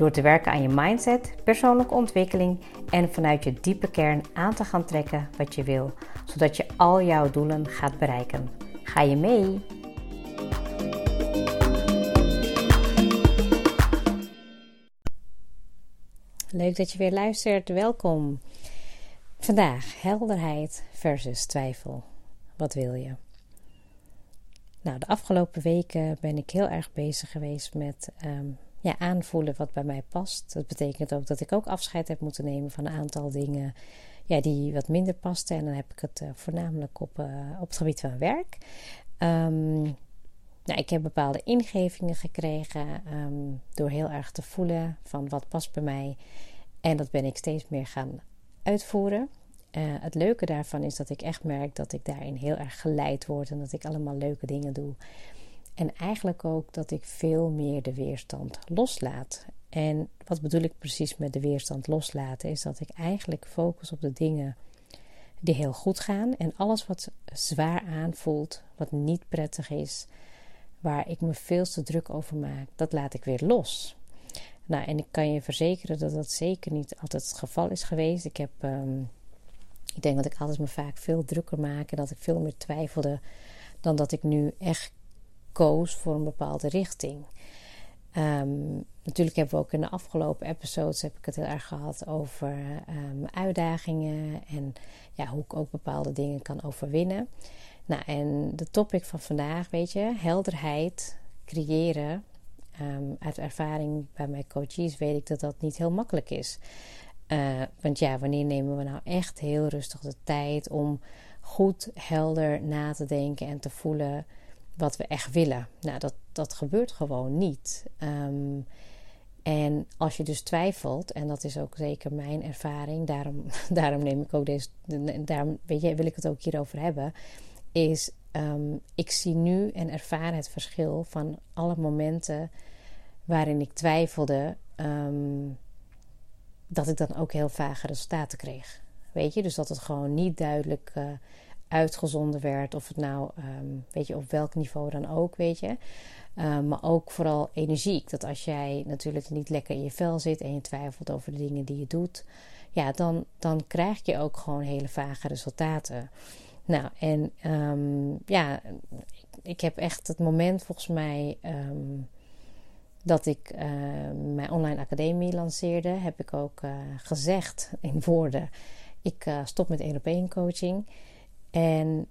Door te werken aan je mindset, persoonlijke ontwikkeling en vanuit je diepe kern aan te gaan trekken wat je wil, zodat je al jouw doelen gaat bereiken. Ga je mee? Leuk dat je weer luistert. Welkom. Vandaag helderheid versus twijfel. Wat wil je? Nou, de afgelopen weken ben ik heel erg bezig geweest met ehm, ja, aanvoelen wat bij mij past. Dat betekent ook dat ik ook afscheid heb moeten nemen van een aantal dingen ja, die wat minder pasten. En dan heb ik het uh, voornamelijk op, uh, op het gebied van werk. Um, nou, ik heb bepaalde ingevingen gekregen um, door heel erg te voelen van wat past bij mij. En dat ben ik steeds meer gaan uitvoeren. Uh, het leuke daarvan is dat ik echt merk dat ik daarin heel erg geleid word en dat ik allemaal leuke dingen doe. En eigenlijk ook dat ik veel meer de weerstand loslaat. En wat bedoel ik precies met de weerstand loslaten? Is dat ik eigenlijk focus op de dingen die heel goed gaan. En alles wat zwaar aanvoelt, wat niet prettig is, waar ik me veel te druk over maak, dat laat ik weer los. Nou, en ik kan je verzekeren dat dat zeker niet altijd het geval is geweest. Ik heb. Um, ik denk dat ik altijd me vaak veel drukker maak en dat ik veel meer twijfelde dan dat ik nu echt koos voor een bepaalde richting. Um, natuurlijk hebben we ook in de afgelopen episodes heb ik het heel erg gehad over um, uitdagingen en ja, hoe ik ook bepaalde dingen kan overwinnen. Nou, en de topic van vandaag, weet je, helderheid creëren. Um, uit ervaring bij mijn coaches weet ik dat dat niet heel makkelijk is. Uh, want ja, wanneer nemen we nou echt heel rustig de tijd om goed helder na te denken en te voelen wat we echt willen. Nou, dat, dat gebeurt gewoon niet. Um, en als je dus twijfelt, en dat is ook zeker mijn ervaring, daarom, daarom neem ik ook deze, daarom weet je, wil ik het ook hierover hebben, is um, ik zie nu en ervaar het verschil van alle momenten waarin ik twijfelde, um, dat ik dan ook heel vage resultaten kreeg. Weet je, dus dat het gewoon niet duidelijk uh, uitgezonden werd. Of het nou, um, weet je, op welk niveau dan ook, weet je. Um, maar ook vooral energiek. Dat als jij natuurlijk niet lekker in je vel zit en je twijfelt over de dingen die je doet, ja, dan, dan krijg je ook gewoon hele vage resultaten. Nou, en um, ja, ik heb echt het moment volgens mij dat ik mijn online academie lanceerde, heb ik ook uh, gezegd in woorden: ik uh, stop met één op coaching. En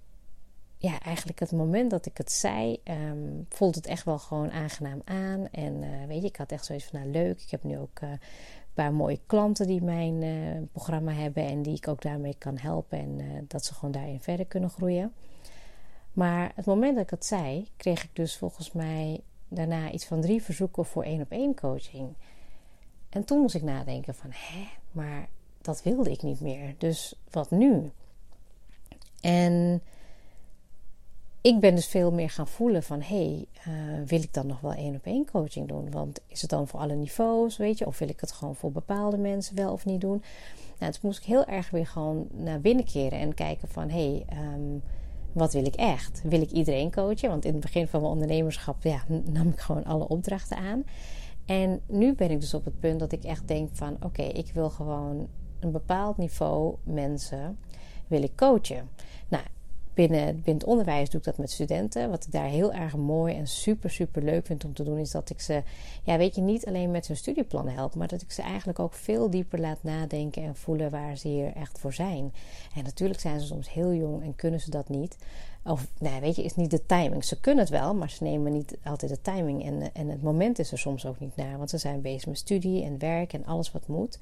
ja, eigenlijk het moment dat ik het zei, voelde het echt wel gewoon aangenaam aan. En uh, weet je, ik had echt zoiets van, nou leuk. Ik heb nu ook uh, een paar mooie klanten die mijn uh, programma hebben. En die ik ook daarmee kan helpen. En dat ze gewoon daarin verder kunnen groeien. Maar het moment dat ik het zei, kreeg ik dus volgens mij daarna iets van drie verzoeken voor één op één coaching. En toen moest ik nadenken van, hè, maar dat wilde ik niet meer. Dus wat nu? En ik ben dus veel meer gaan voelen van... hé, hey, uh, wil ik dan nog wel één op één coaching doen? Want is het dan voor alle niveaus, weet je? Of wil ik het gewoon voor bepaalde mensen wel of niet doen? Nou, toen moest ik heel erg weer gewoon naar binnen keren en kijken van... hé, hey, um, wat wil ik echt? Wil ik iedereen coachen? Want in het begin van mijn ondernemerschap ja, nam ik gewoon alle opdrachten aan. En nu ben ik dus op het punt dat ik echt denk van... oké, ik wil gewoon een bepaald niveau mensen wil ik coachen. Nou, binnen, binnen het onderwijs doe ik dat met studenten. Wat ik daar heel erg mooi en super, super leuk vind om te doen, is dat ik ze, ja, weet je, niet alleen met hun studieplannen help, maar dat ik ze eigenlijk ook veel dieper laat nadenken en voelen waar ze hier echt voor zijn. En natuurlijk zijn ze soms heel jong en kunnen ze dat niet. Of, nou, weet je, is niet de timing. Ze kunnen het wel, maar ze nemen niet altijd de timing. En, en het moment is er soms ook niet naar, want ze zijn bezig met studie en werk en alles wat moet.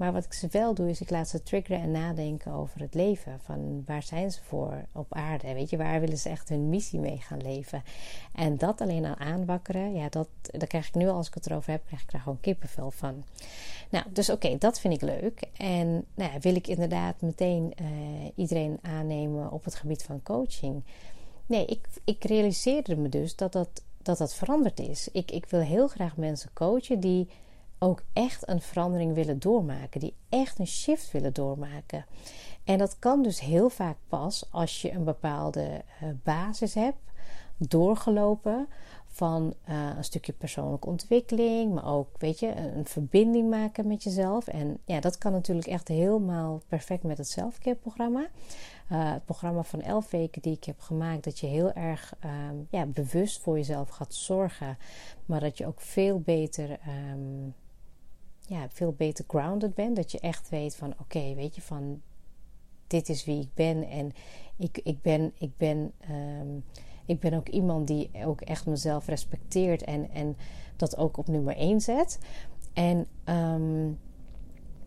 Maar wat ik ze wel doe, is ik laat ze triggeren en nadenken over het leven. Van waar zijn ze voor op aarde? Weet je, waar willen ze echt hun missie mee gaan leven? En dat alleen al aanwakkeren, ja, dat, dat krijg ik nu als ik het erover heb, krijg ik daar gewoon kippenvel van. Nou, dus oké, dat vind ik leuk. En nou ja, wil ik inderdaad meteen uh, iedereen aannemen op het gebied van coaching? Nee, ik, ik realiseerde me dus dat dat, dat, dat veranderd is. Ik, ik wil heel graag mensen coachen die ook echt een verandering willen doormaken, die echt een shift willen doormaken. En dat kan dus heel vaak pas als je een bepaalde uh, basis hebt doorgelopen van uh, een stukje persoonlijke ontwikkeling, maar ook, weet je, een verbinding maken met jezelf. En ja, dat kan natuurlijk echt helemaal perfect met het selfcare programma. Uh, het programma van 11 weken die ik heb gemaakt, dat je heel erg um, ja, bewust voor jezelf gaat zorgen, maar dat je ook veel beter um, ja, veel beter grounded bent. Dat je echt weet van oké, weet je, van dit is wie ik ben. En ik, ik ben, ik ben, um, ik ben ook iemand die ook echt mezelf respecteert en, en dat ook op nummer 1 zet. En um,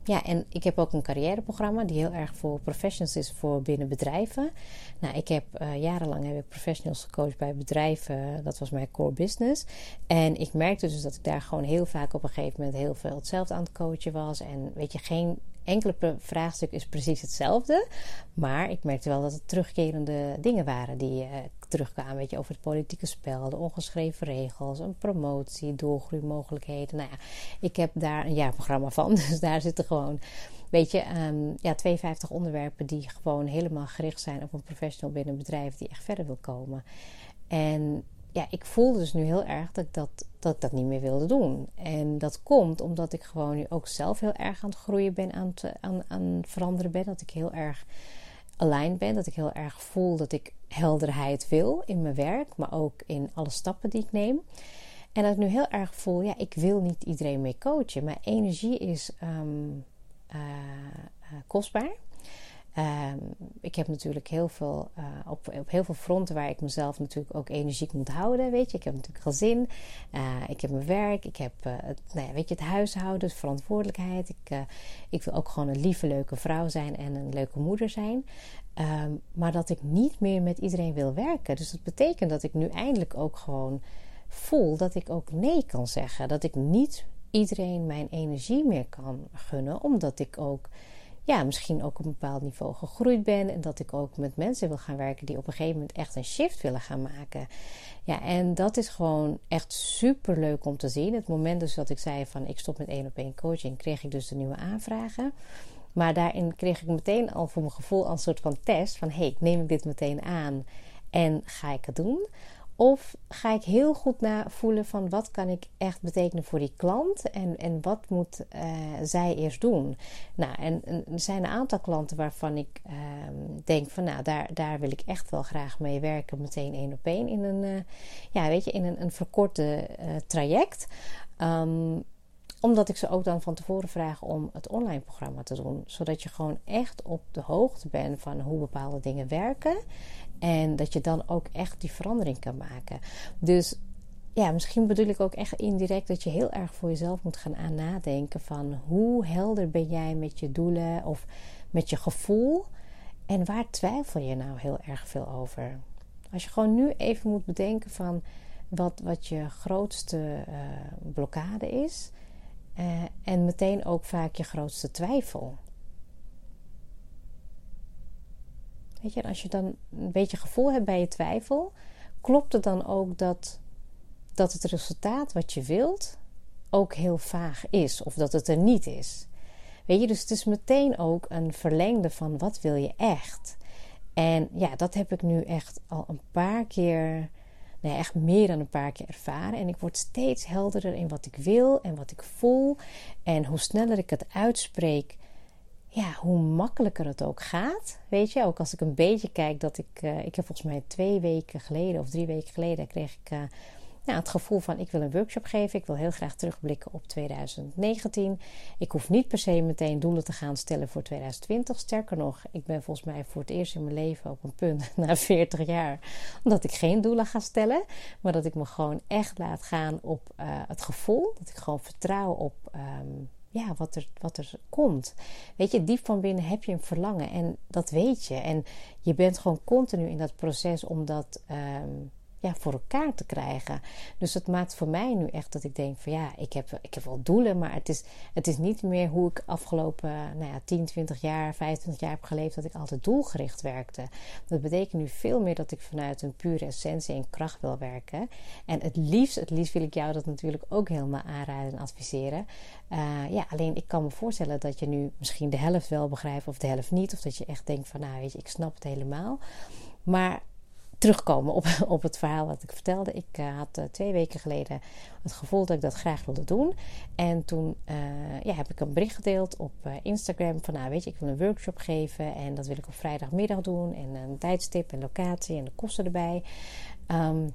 ja, en ik heb ook een carrièreprogramma die heel erg voor professionals is voor binnen bedrijven. Nou, ik heb uh, jarenlang heb ik professionals gecoacht bij bedrijven. Dat was mijn core business. En ik merkte dus dat ik daar gewoon heel vaak op een gegeven moment heel veel hetzelfde aan het coachen was. En weet je, geen enkele vraagstuk is precies hetzelfde. Maar ik merkte wel dat het terugkerende dingen waren die uh, terugkwamen. Weet je, over het politieke spel, de ongeschreven regels, een promotie, doorgroeimogelijkheden. Nou ja, ik heb daar een jaarprogramma van. Dus daar zitten gewoon, weet je, um, ja, 52 onderwerpen die gewoon helemaal gericht zijn op een professional binnen een bedrijf die echt verder wil komen. En ja, ik voelde dus nu heel erg dat ik dat, dat ik dat niet meer wilde doen. En dat komt omdat ik gewoon nu ook zelf heel erg aan het groeien ben, aan aan, aan veranderen ben. Dat ik heel erg aligned ben. Dat ik heel erg voel dat ik helderheid wil in mijn werk, maar ook in alle stappen die ik neem. En dat ik nu heel erg voel, ja, ik wil niet iedereen mee coachen. Mijn energie is um, uh, kostbaar. Um, ik heb natuurlijk heel veel uh, op, op heel veel fronten waar ik mezelf natuurlijk ook energiek moet houden. Weet je, ik heb natuurlijk gezin, uh, ik heb mijn werk, ik heb uh, het, nou ja, weet je, het huishouden, de verantwoordelijkheid. Ik, ik wil ook gewoon een lieve, leuke vrouw zijn en een leuke moeder zijn. Um, maar dat ik niet meer met iedereen wil werken. Dus dat betekent dat ik nu eindelijk ook gewoon voel dat ik ook nee kan zeggen. Dat ik niet iedereen mijn energie meer kan gunnen, omdat ik ook ja, misschien ook op een bepaald niveau gegroeid ben. En dat ik ook met mensen wil gaan werken die op een gegeven moment echt een shift willen gaan maken. Ja, en dat is gewoon echt super leuk om te zien. Het moment dus dat ik zei van ik stop met één op één coaching, kreeg ik dus de nieuwe aanvragen. Maar daarin kreeg ik meteen al voor mijn gevoel een soort van test van hey, neem ik dit meteen aan en ga ik het doen? Of ga ik heel goed na voelen van wat kan ik echt betekenen voor die klant en, en wat moet uh, zij eerst doen? Nou, en, er zijn een aantal klanten waarvan ik uh, denk van nou, daar, daar wil ik echt wel graag mee werken, meteen één op één in een, uh, ja, weet je, in een, een verkorte eh, traject. Um, omdat ik ze ook dan van tevoren vraag om het online programma te doen. Zodat je gewoon echt op de hoogte bent van hoe bepaalde dingen werken. En dat je dan ook echt die verandering kan maken. Dus ja, misschien bedoel ik ook echt indirect dat je heel erg voor jezelf moet gaan aan nadenken van hoe helder ben jij met je doelen of met je gevoel en waar twijfel je nou heel erg veel over? Als je gewoon nu even moet bedenken van wat, wat je grootste uh, blokkade is uh, en meteen ook vaak je grootste twijfel. Weet je, als je dan een beetje gevoel hebt bij je twijfel, klopt het dan ook dat, dat het resultaat wat je wilt ook heel vaag is of dat het er niet is? Weet je, dus het is meteen ook een verlengde van wat wil je echt? En ja, dat heb ik nu echt al een paar keer, nee, echt meer dan een paar keer ervaren. En ik word steeds helderder in wat ik wil en wat ik voel. En hoe sneller ik het uitspreek, ja, hoe makkelijker het ook gaat. Weet je, ook als ik een beetje kijk dat ik. Uh, ik heb volgens mij twee weken geleden of drie weken geleden kreeg ik. Uh, nou, het gevoel van ik wil een workshop geven. Ik wil heel graag terugblikken op 2019. Ik hoef niet per se meteen doelen te gaan stellen voor 2020. Sterker nog, ik ben volgens mij voor het eerst in mijn leven op een punt na 40 jaar dat ik geen doelen ga stellen. Maar dat ik me gewoon echt laat gaan op uh, het gevoel. Dat ik gewoon vertrouw op um, ja, wat, er, wat er komt. Weet je, diep van binnen heb je een verlangen en dat weet je. En je bent gewoon continu in dat proces om dat. Ehm, ja, voor elkaar te krijgen. Dus dat maakt voor mij nu echt dat ik denk van ja, ik heb, ik heb wel doelen, maar het is, het is niet meer hoe ik afgelopen nou ja, 10, 20 jaar, 25 jaar heb geleefd, dat ik altijd doelgericht werkte. Dat betekent nu veel meer dat ik vanuit een pure essentie en kracht wil werken. En het liefst, het liefst wil ik jou dat natuurlijk ook helemaal aanraden en adviseren. Uh, ja, alleen ik kan me voorstellen dat je nu misschien de helft wel begrijpt of de helft niet. Of dat je echt denkt van nou weet je, ik snap het helemaal. Maar terugkomen op, op het verhaal wat ik vertelde. Ik uh, had uh, twee weken geleden het gevoel dat ik dat graag wilde doen. En toen uh, ja, heb ik een bericht gedeeld op Instagram van nou weet je, ik wil een workshop geven en dat wil ik op vrijdagmiddag doen en een tijdstip en locatie en de kosten erbij. Um,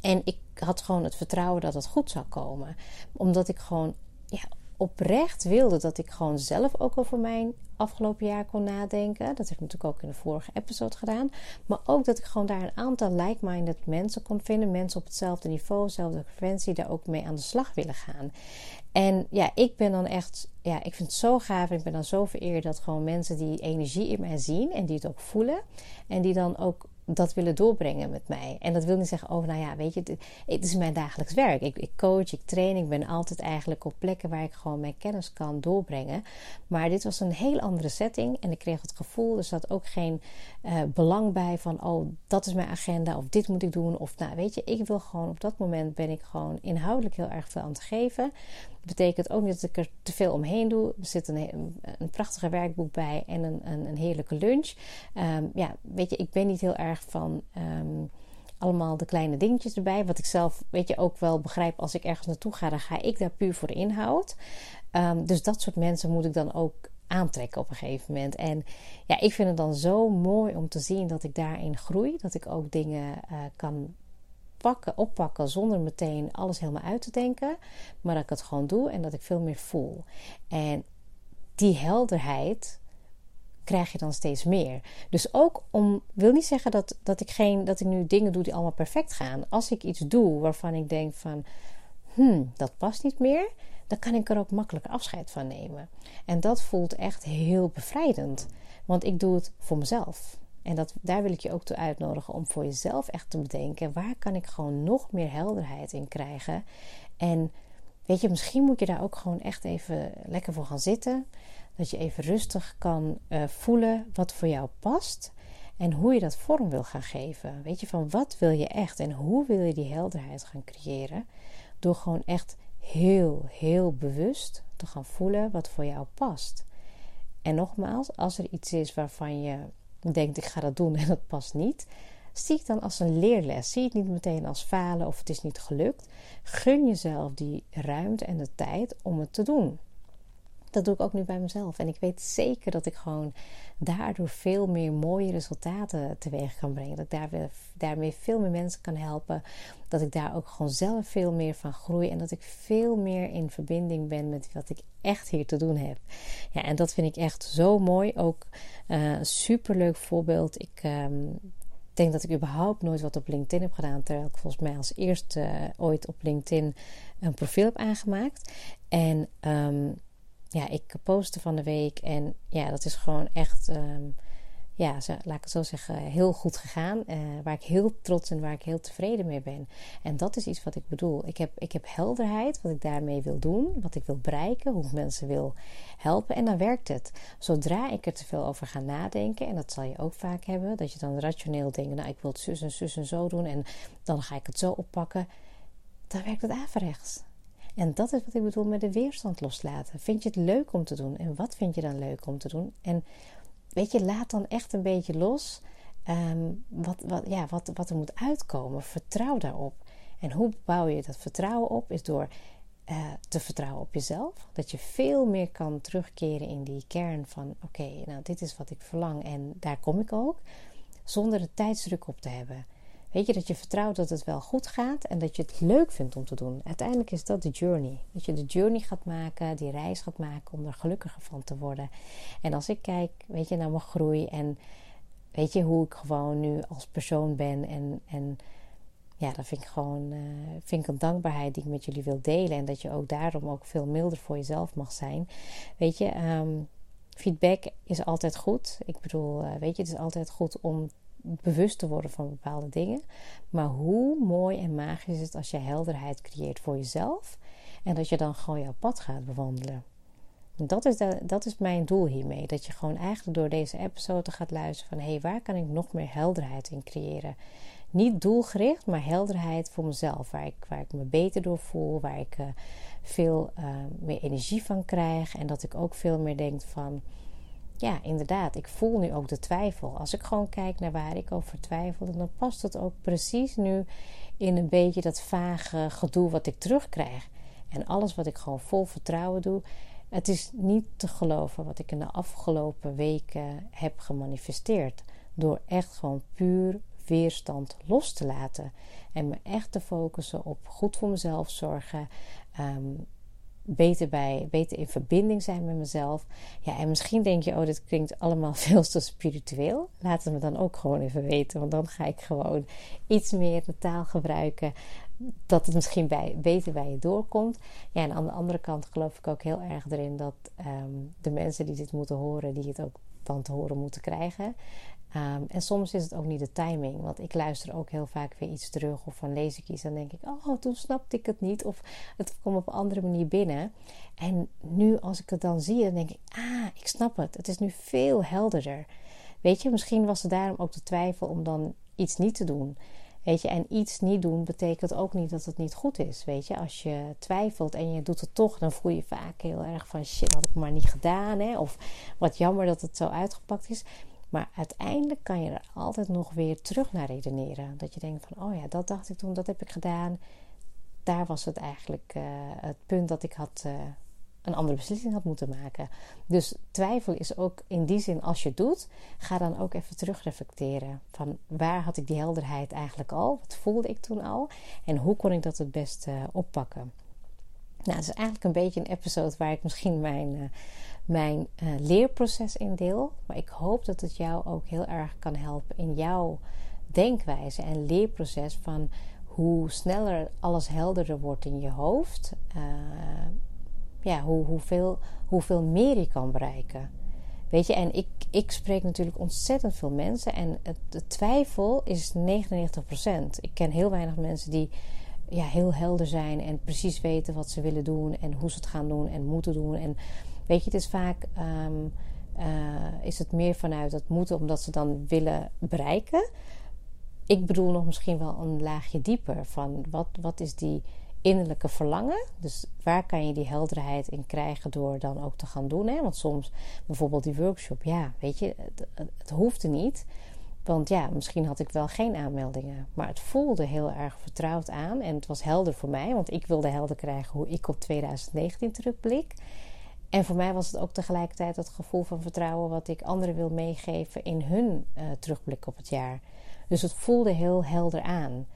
en ik had gewoon het vertrouwen dat het goed zou komen. Omdat ik gewoon ja, oprecht wilde dat ik gewoon zelf ook over mijn afgelopen jaar kon nadenken. Dat heb ik natuurlijk ook in de vorige episode gedaan. Maar ook dat ik gewoon daar een aantal like-minded mensen kon vinden. Mensen op hetzelfde niveau, dezelfde frequentie, daar ook mee aan de slag willen gaan. En ja, ik ben dan echt, ja, ik vind het zo gaaf. En ik ben dan zo vereerd dat gewoon mensen die energie in mij zien en die het ook voelen. En die dan ook dat willen doorbrengen met mij. En dat wil niet zeggen, oh nou ja, weet je, het is mijn dagelijks werk. Ik, ik, coach, ik train, ik ben altijd eigenlijk op plekken waar ik gewoon mijn kennis kan doorbrengen. Maar dit was een heel andere setting en ik kreeg het gevoel, er zat ook geen uh, belang bij van, oh dat is mijn agenda of dit moet ik doen. Of nou weet je, ik wil gewoon op dat moment ben ik gewoon inhoudelijk heel erg veel aan het geven betekent ook niet dat ik er te veel omheen doe. Er zit een, een prachtige werkboek bij en een, een, een heerlijke lunch. Ehm, ja, weet je, ik ben niet heel erg van ehm, allemaal de kleine dingetjes erbij. Wat ik zelf, weet je, ook wel begrijp als ik ergens naartoe ga, dan ga ik daar puur voor de inhoud. Um, dus dat soort mensen moet ik dan ook aantrekken op een gegeven moment. En ja, ik vind het dan zo mooi om te zien dat ik daarin groei. Dat ik ook dingen uh, kan pakken, oppakken zonder meteen alles helemaal uit te denken. Maar dat ik het gewoon doe en dat ik veel meer voel. En die helderheid krijg je dan steeds meer. Dus ook om, wil niet zeggen dat, dat, ik geen, dat ik nu dingen doe die allemaal perfect gaan. Als ik iets doe waarvan ik denk van, hmm, dat past niet meer, dan kan ik er ook makkelijker afscheid van nemen. En dat voelt echt heel bevrijdend. Want ik doe het voor mezelf. En dat, daar wil ik je ook toe uitnodigen om voor jezelf echt te bedenken: waar kan ik gewoon nog meer helderheid in krijgen? En weet je, misschien moet je daar ook gewoon echt even lekker voor gaan zitten. Dat je even rustig kan uh, voelen wat voor jou past. En hoe je dat vorm wil gaan geven. Weet je, van wat wil je echt en hoe wil je die helderheid gaan creëren? Door gewoon echt heel, heel bewust te gaan voelen wat voor jou past. En nogmaals, als er iets is waarvan je denkt ik ga dat doen en dat past niet, zie ik dan als een leerles. Zie het niet meteen als falen of het is niet gelukt. Gun jezelf die ruimte en de tijd om het te doen. Dat doe ik ook nu bij mezelf. En ik weet zeker dat ik gewoon daardoor veel meer mooie resultaten teweeg kan brengen. Dat ik daar, daarmee veel meer mensen kan helpen. Dat ik daar ook gewoon zelf veel meer van groei. En dat ik veel meer in verbinding ben met wat ik echt hier te doen heb. Ja, en dat vind ik echt zo mooi. Ook uh, een superleuk voorbeeld. Ik. Um, denk dat ik überhaupt nooit wat op LinkedIn heb gedaan. Terwijl ik volgens mij als eerste uh, ooit op LinkedIn een profiel heb aangemaakt. En um, ja, ik postte van de week. En ja, dat is gewoon echt, ehm, ja, laat ik het zo zeggen, heel goed gegaan. Uh, waar ik heel trots en waar ik heel tevreden mee ben. En dat is iets wat ik bedoel. Ik heb, ik heb helderheid wat ik daarmee wil doen, wat ik wil bereiken, hoe ik mensen wil helpen. En dan werkt het. Zodra ik er te veel over ga nadenken, en dat zal je ook vaak hebben, dat je dan rationeel denkt, nou, ik wil het zus en zus en zo doen. En dan ga ik het zo oppakken. Dan werkt het averechts. En dat is wat ik bedoel met de weerstand loslaten. Vind je het leuk om te doen? En wat vind je dan leuk om te doen? En weet je, laat dan echt een beetje los ehm, wat, wat, ja, wat, wat er moet uitkomen. Vertrouw daarop. En hoe bouw je dat vertrouwen op? Is door uh, te vertrouwen op jezelf. Dat je veel meer kan terugkeren in die kern van: oké, nou, dit is wat ik verlang en daar kom ik ook. Zonder er tijdsdruk op te hebben. Weet je dat je vertrouwt dat het wel goed gaat en dat je het leuk vindt om te doen. Uiteindelijk is dat de journey. Dat je de journey gaat maken, die reis gaat maken om er gelukkiger van te worden. En als ik kijk, weet je, naar mijn groei en weet je hoe ik gewoon nu als persoon ben en, en ja, dat vind ik gewoon uh, vind ik een dankbaarheid die ik met jullie wil delen. En dat je ook daarom ook veel milder voor jezelf mag zijn. Weet je, um, feedback is altijd goed. Ik bedoel, uh, weet je, het is altijd goed om bewust te worden van bepaalde dingen. Maar hoe mooi en magisch is het als je helderheid creëert voor jezelf. En dat je dan gewoon jouw pad gaat bewandelen. Dat is, dat is mijn doel hiermee. Dat je gewoon eigenlijk door deze episode gaat luisteren van... hé, hey, waar kan ik nog meer helderheid in creëren? Niet doelgericht, maar helderheid voor mezelf. Waar ik, waar ik me beter door voel. Waar ik uh, veel uh, meer energie van krijg. En dat ik ook veel meer denk van... Ja, inderdaad, ik voel nu ook de twijfel. Als ik gewoon kijk naar waar ik over twijfel... dan past het ook precies nu in een beetje dat vage gedoe wat ik terugkrijg. En alles wat ik gewoon vol vertrouwen doe... Het is niet te geloven wat ik in de afgelopen weken heb gemanifesteerd. Door echt gewoon puur weerstand los te laten. En me echt te focussen op goed voor mezelf zorgen. Um, beter, bij, beter in verbinding zijn met mezelf. Ja, en misschien denk je, oh, dit klinkt allemaal veel te spiritueel. Laat het me dan ook gewoon even weten. Want dan ga ik gewoon iets meer de taal gebruiken dat het misschien bij, beter bij je doorkomt. Ja, en aan de andere kant geloof ik ook heel erg erin dat ehm, de mensen die dit moeten horen, die het ook dan te horen moeten krijgen. Ehm, en soms is het ook niet de timing, want ik luister ook heel vaak weer iets terug of van lees ik iets en denk ik, oh, toen snapte ik het niet of het komt op een andere manier binnen. En nu als ik het dan zie, dan denk ik, ah, ik snap het. Het is nu veel helderder. Weet je, misschien was er daarom ook de twijfel om dan iets niet te doen. Weet je, en iets niet doen betekent ook niet dat het niet goed is. Weet je, als je twijfelt en je doet het toch, dan voel je vaak heel erg van shit, had ik maar niet gedaan. Hè? Of wat jammer dat het zo uitgepakt is. Maar uiteindelijk kan je er altijd nog weer terug naar redeneren. Dat je denkt van, oh ja, dat dacht ik toen, dat heb ik gedaan. Daar was het eigenlijk uh, het punt dat ik had uh, een andere beslissing had moeten maken. Dus twijfel is ook in die zin, als je het doet, ga dan ook even terugreflecteren. Van waar had ik die helderheid eigenlijk al? Wat voelde ik toen al? En hoe kon ik dat het best uh, oppakken? Nou, het is eigenlijk een beetje een episode waar ik misschien mijn, uh, mijn uh, leerproces in deel. Maar ik hoop dat het jou ook heel erg kan helpen in jouw denkwijze en leerproces van hoe sneller alles helderder wordt in je hoofd ja, hoe, hoeveel, hoeveel meer je kan bereiken. Weet je, en ik, ik spreek natuurlijk ontzettend veel mensen en het, de twijfel is 99%. Ik ken heel weinig mensen die ja, heel helder zijn en precies weten wat ze willen doen en hoe ze het gaan doen en moeten doen. En weet je, het is vaak ehm, eh, is het meer vanuit het moeten omdat ze dan willen bereiken. Ik bedoel nog misschien wel een laagje dieper van wat, wat is die innerlijke verlangen. Dus waar kan je die helderheid in krijgen door dan ook te gaan doen? Hè? Want soms bijvoorbeeld die workshop, ja, weet je, het, het hoefde niet. Want ja, misschien had ik wel geen aanmeldingen. Maar het voelde heel erg vertrouwd aan. En het was helder voor mij. Want ik wilde helder krijgen hoe ik op 2019 terugblik. En voor mij was het ook tegelijkertijd het gevoel van vertrouwen... wat ik anderen wil meegeven in hun uh, terugblik op het jaar. Dus het voelde heel helder aan.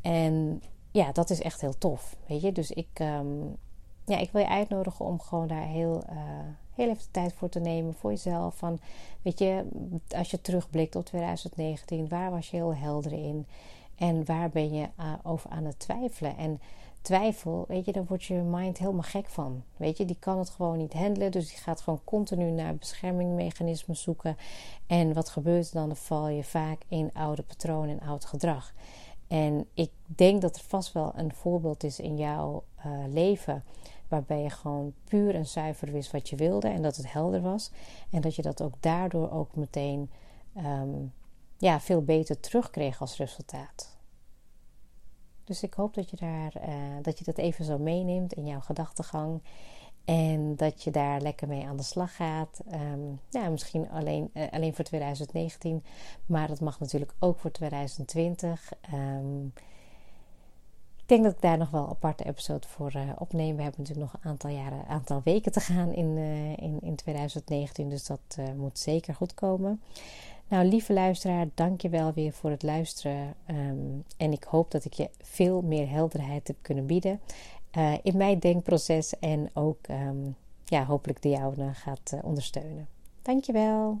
En ja, dat is echt heel tof. Weet je, dus ik, ehm, ja, ik wil je uitnodigen om gewoon daar heel, uh, heel even de tijd voor te nemen voor jezelf. Van, weet je, als je terugblikt op 2019, waar was je heel helder in? En waar ben je uh, over aan het twijfelen? En twijfel, weet je, daar wordt je mind helemaal gek van. Weet je, die kan het gewoon niet handelen. Dus die gaat gewoon continu naar beschermingmechanismen zoeken. En wat gebeurt er dan? Dan val je vaak in oude patronen en oud gedrag. En ik denk dat er vast wel een voorbeeld is in jouw uh, leven. Waarbij je gewoon puur en zuiver wist wat je wilde. En dat het helder was. En dat je dat ook daardoor ook meteen um, ja, veel beter terugkreeg als resultaat. Dus ik hoop dat je, daar, uh, dat, je dat even zo meeneemt in jouw gedachtegang. En dat je daar lekker mee aan de slag gaat. Um, ja, misschien alleen, uh, alleen voor 2019. Maar dat mag natuurlijk ook voor 2020. Um, ehm, ik denk dat ik daar nog wel een aparte episode voor uh, opneem. We hebben natuurlijk nog een aantal jaren, aantal weken te gaan in, uh, in, in 2019. Dus dat moet zeker goed komen. Nou, lieve luisteraar, dank je wel weer voor het luisteren. Um, en ik hoop dat ik je veel meer helderheid heb kunnen bieden. In mijn denkproces en ook um, ja, hopelijk de jouwe gaat ondersteunen. Dankjewel.